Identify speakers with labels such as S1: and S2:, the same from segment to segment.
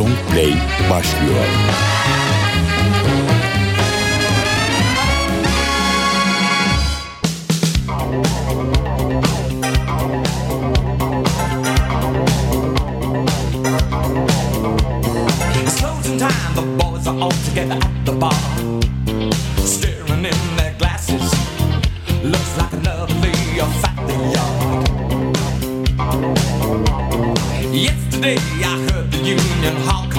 S1: Long Play başlıyor.
S2: Time, the boys are all together at the bar, staring in their glasses. Looks like. Yesterday I.
S3: En.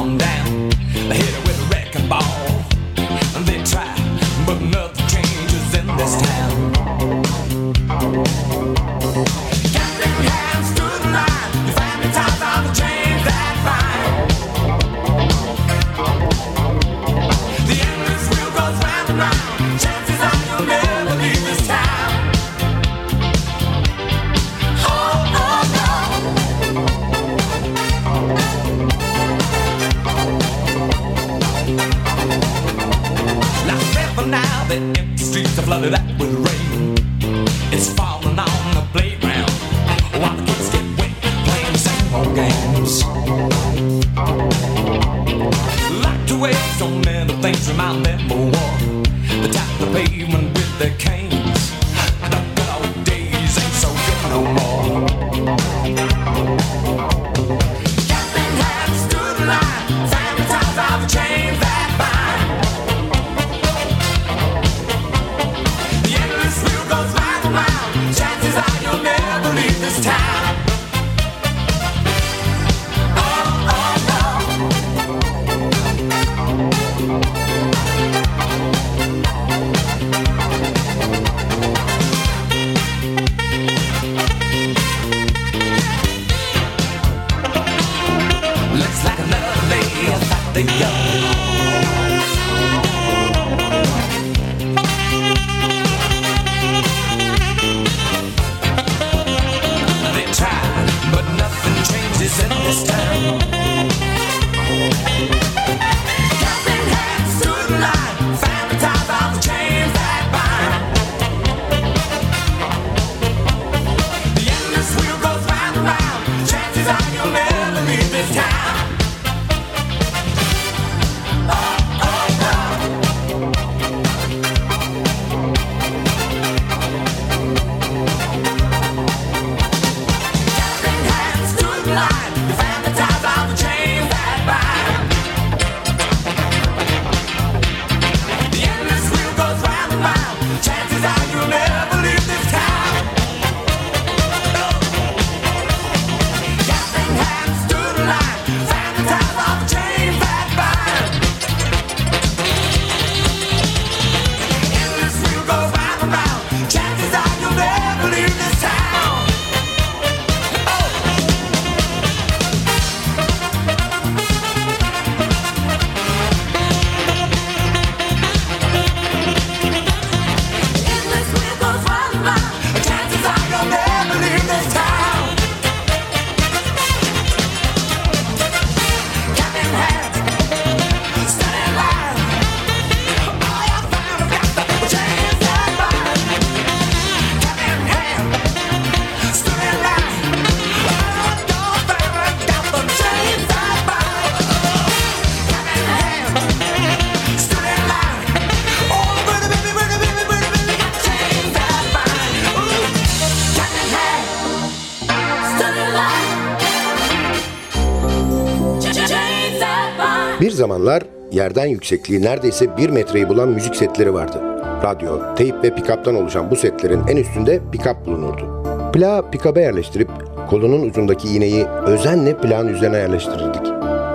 S3: yerden yüksekliği neredeyse 1 metreyi bulan müzik setleri vardı. Radyo, teyp ve pikaptan oluşan bu setlerin en üstünde pikap bulunurdu. Plağı pikaba yerleştirip kolunun ucundaki iğneyi özenle plağın üzerine yerleştirirdik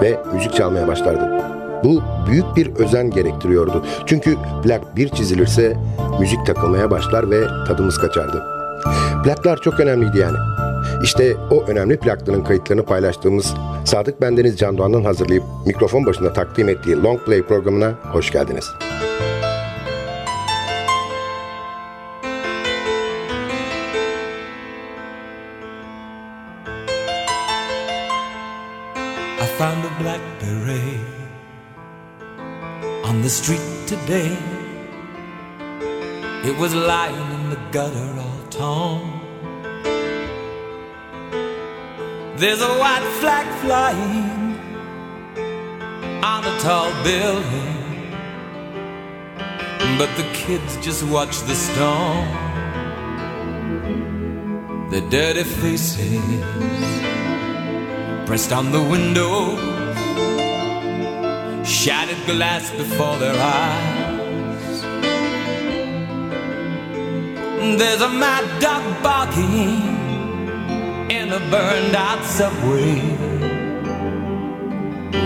S3: ve müzik çalmaya başlardı. Bu büyük bir özen gerektiriyordu. Çünkü plak bir çizilirse müzik takılmaya başlar ve tadımız kaçardı. Plaklar çok önemliydi yani. İşte o önemli plakların kayıtlarını paylaştığımız Sadık Bendeniz Can Doğan'ın hazırlayıp mikrofon başında takdim ettiği Long Play programına hoş geldiniz.
S2: I found a black beret on the street today. It was lying in the gutter all torn. There's a white flag flying
S3: on a tall building. But the kids just watch the storm. The dirty faces pressed on the windows, shattered glass before their eyes. There's a mad dog barking in a burned out subway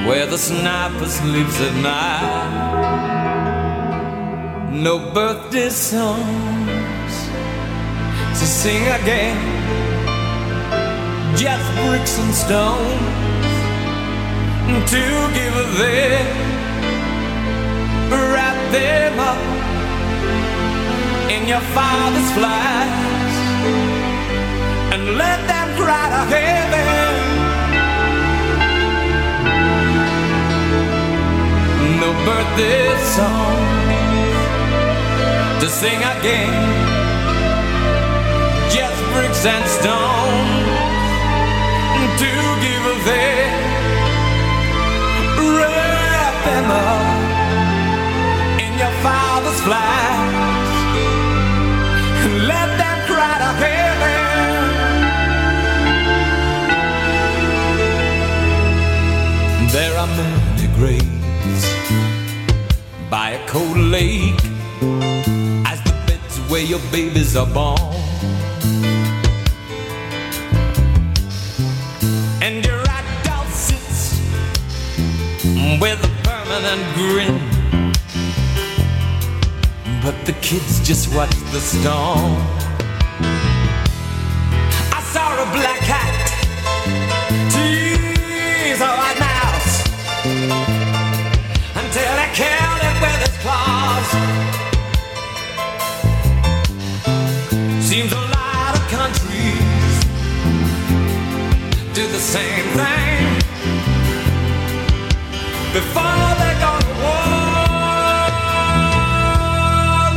S3: where the sniper sleeps at night. No birthday songs to sing again, just bricks and stones to give them, wrap them up in your father's flags and let cry to heaven. No birthday song to sing again, just bricks and stone to give them, wrap them up in your father's flags, let them cry to heaven. Many graves by a cold lake as the beds where your babies are born. And your adult sits with a permanent grin. But the kids just watch the storm. Same thing before they go to war.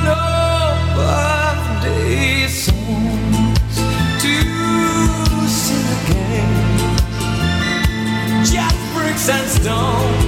S3: No birthday songs to sing again just bricks and stone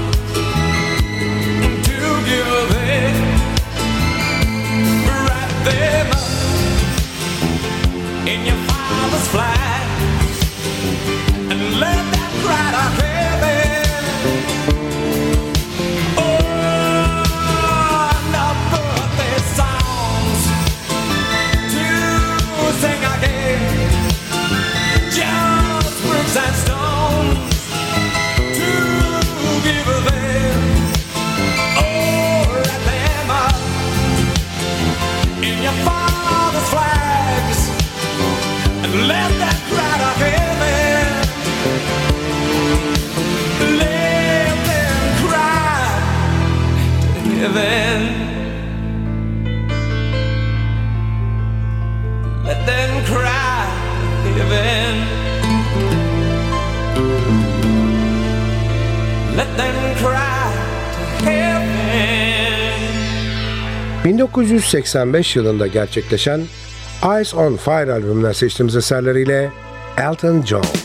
S3: heaven. Let them cry heaven. Let them cry to heaven.
S4: 1985 yılında gerçekleşen Eyes on Fire albümünden seçtiğimiz eserleriyle Elton John.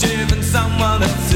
S3: To shaving someone else's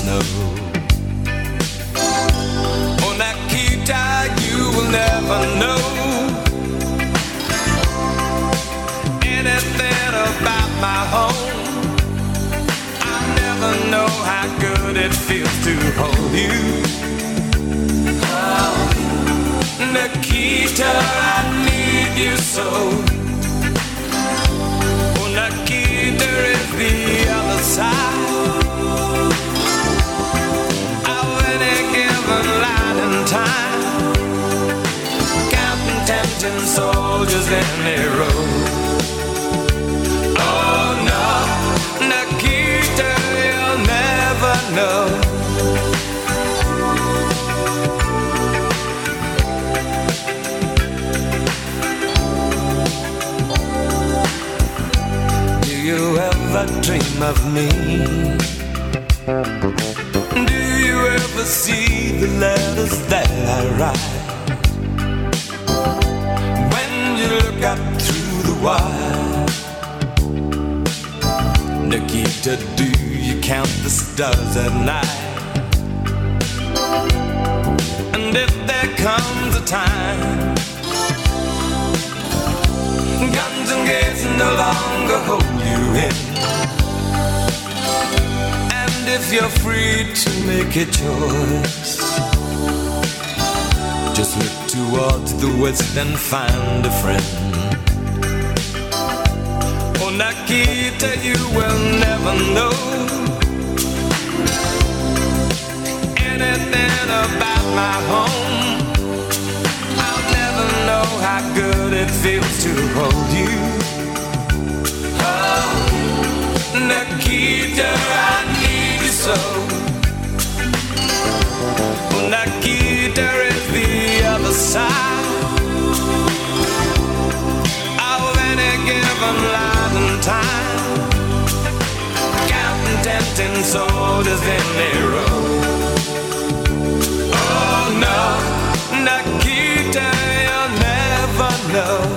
S3: in the snow Oh, Nikita, you will never know Anything about my home I never know how good it feels to hold you. Nikita, I need you so. Oh, Nikita is the other side Counting soldiers in a row. Oh no, Nikita, you'll never know. Do you ever dream of me? Do you ever see the letters that I write? Through Nikita, do you count the stars at night? And if there comes a time Guns and gates no longer hold you in. And if you're free to make a choice Just look towards the west and find a friend Nikita, you will never know anything about my home. I'll never know how good it feels to hold you. Oh, Nikita, I need you so. Nikita, is the other side of any given life time. Counting tempting soldiers in their row. Oh no, Nikita, you'll never know.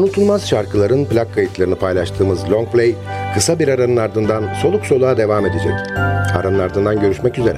S4: Unutulmaz şarkıların plak kayıtlarını paylaştığımız Long Play kısa bir aranın ardından soluk soluğa devam edecek. Aranın ardından görüşmek üzere.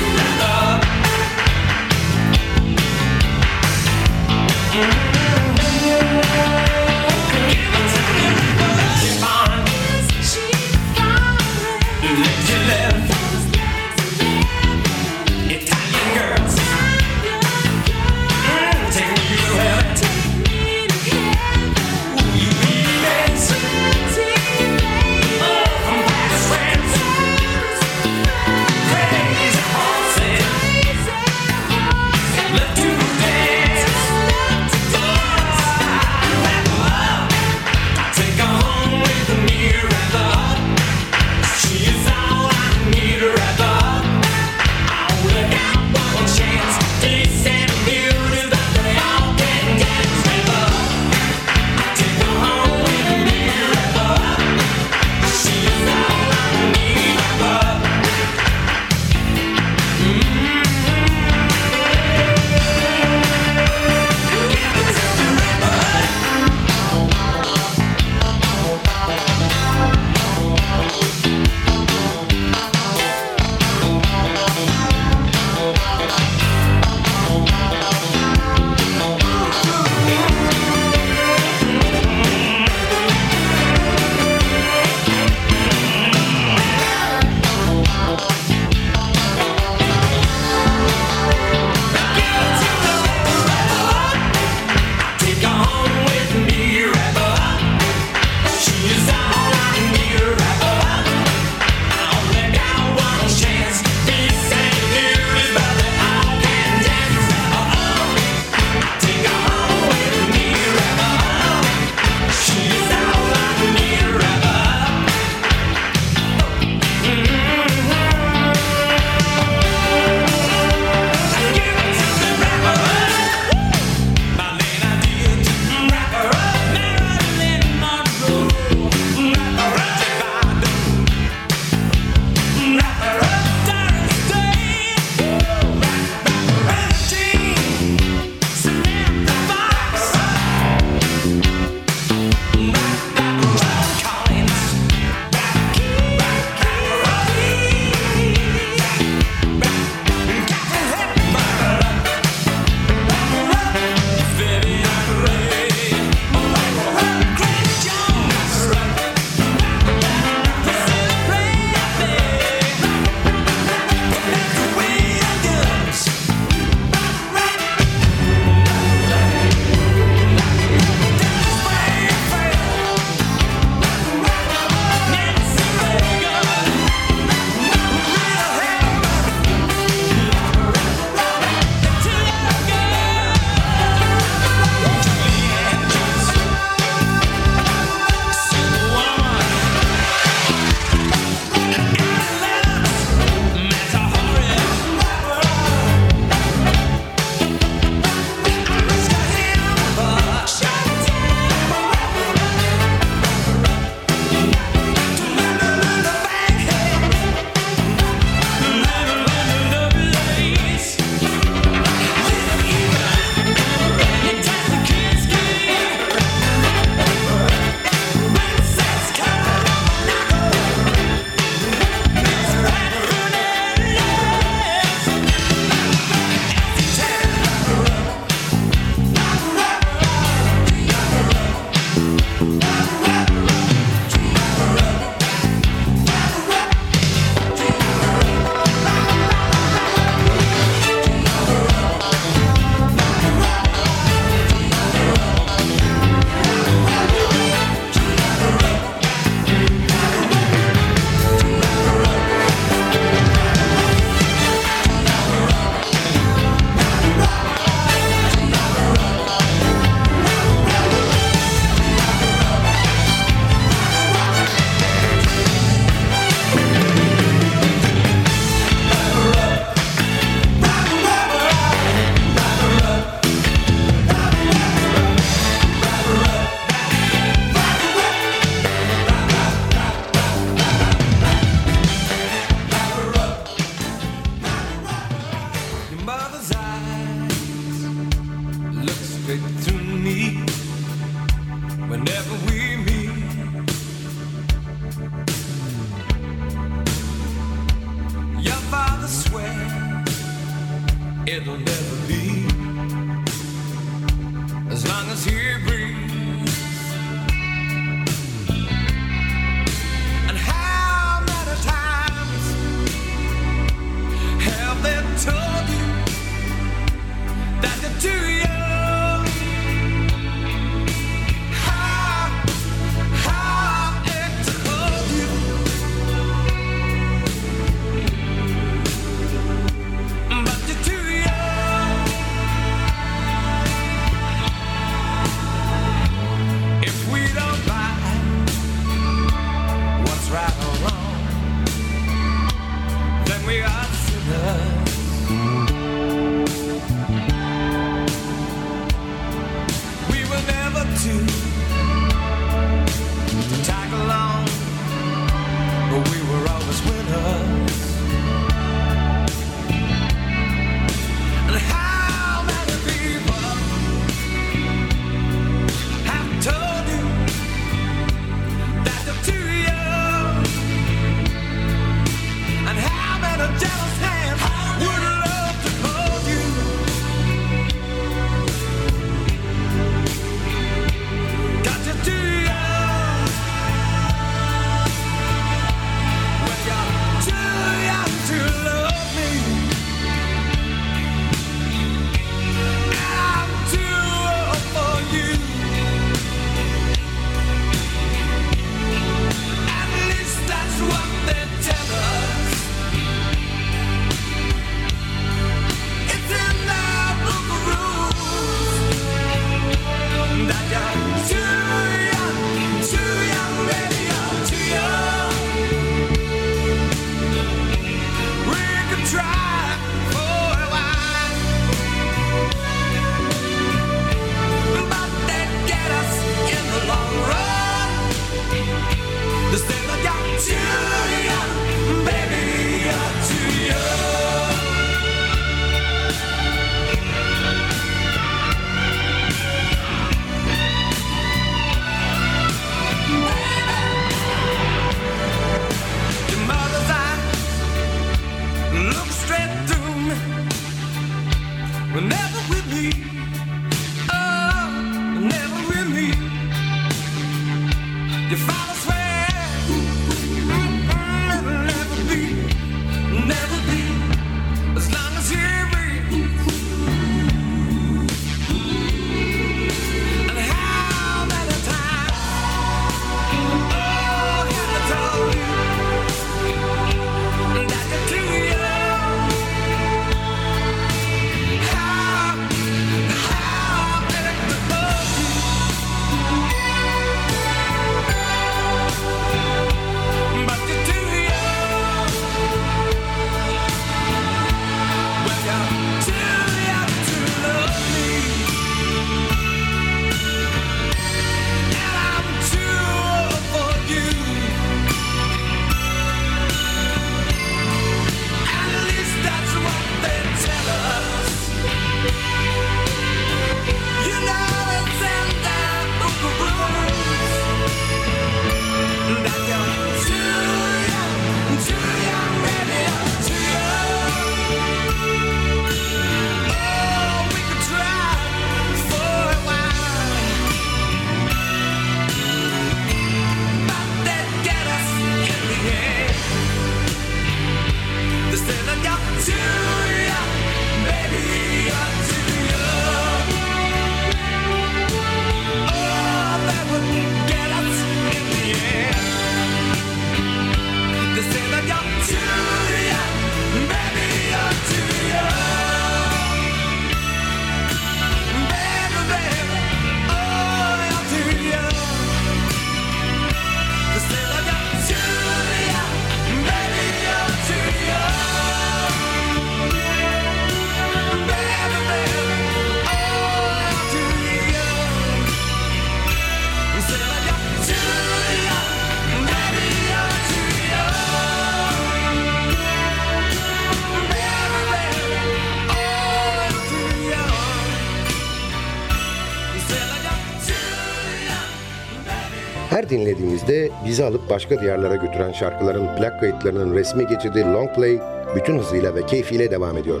S4: bizi alıp başka diyarlara götüren şarkıların plak kayıtlarının resmi geçidi Long Play bütün hızıyla ve keyfiyle devam ediyor.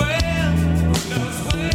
S3: Who knows when?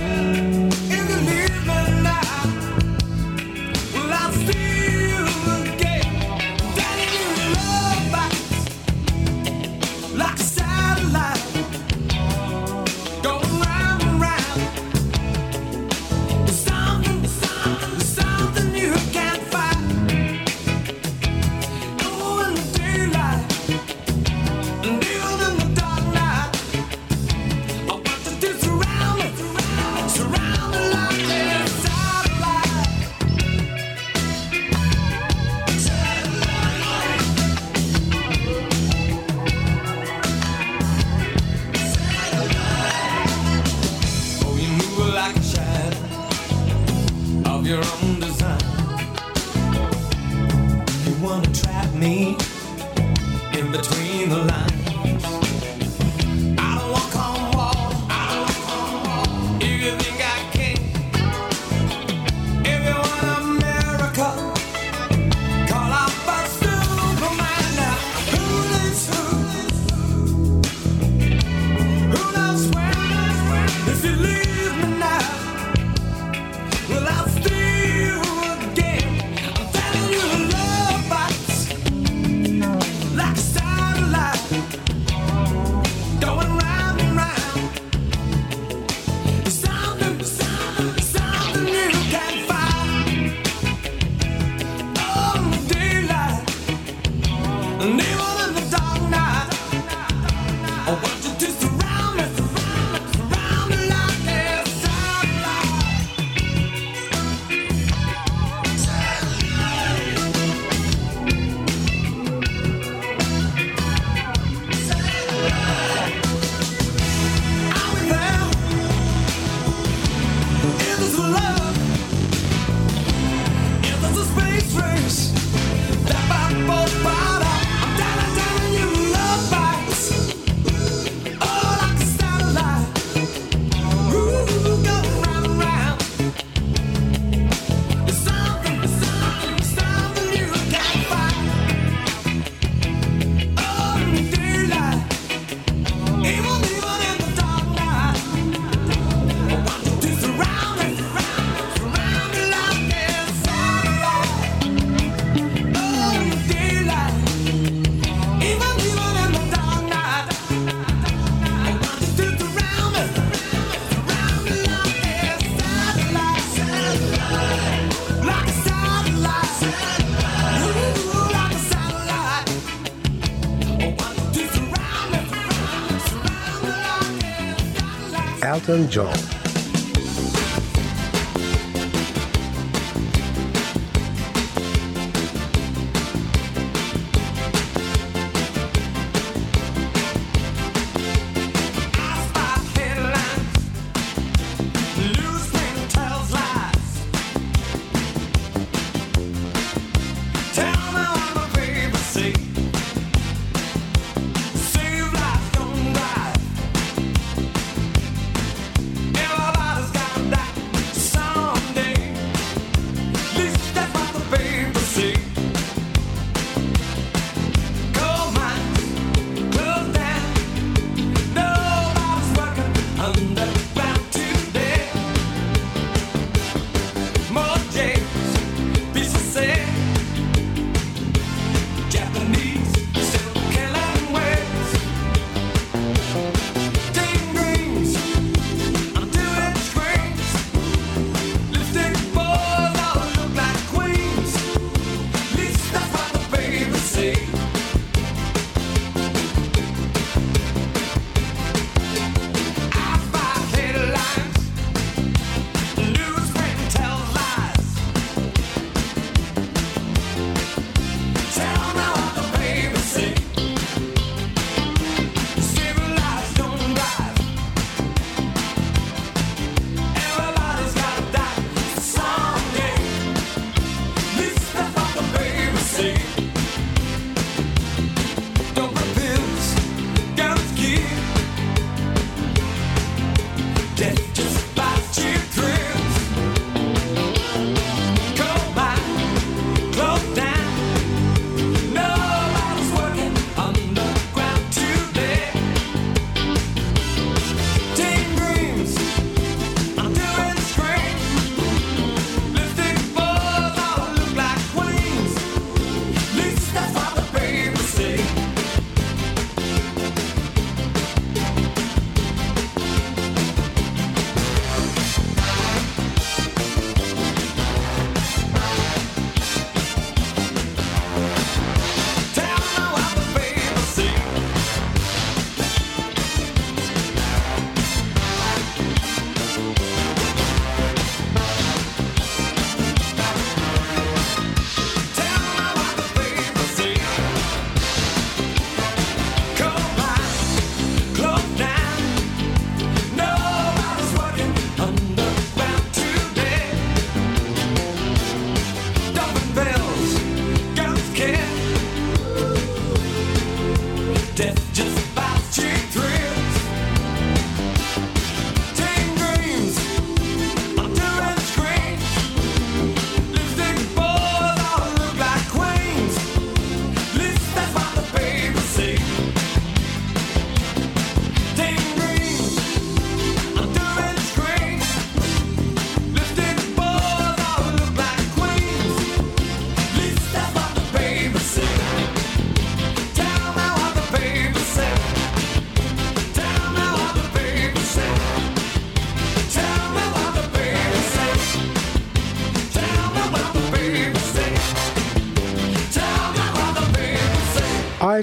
S4: Elton John.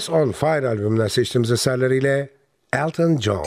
S3: Eyes on Fire albümünden seçtiğimiz eserleriyle Elton John.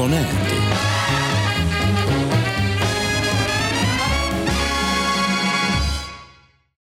S1: Soner.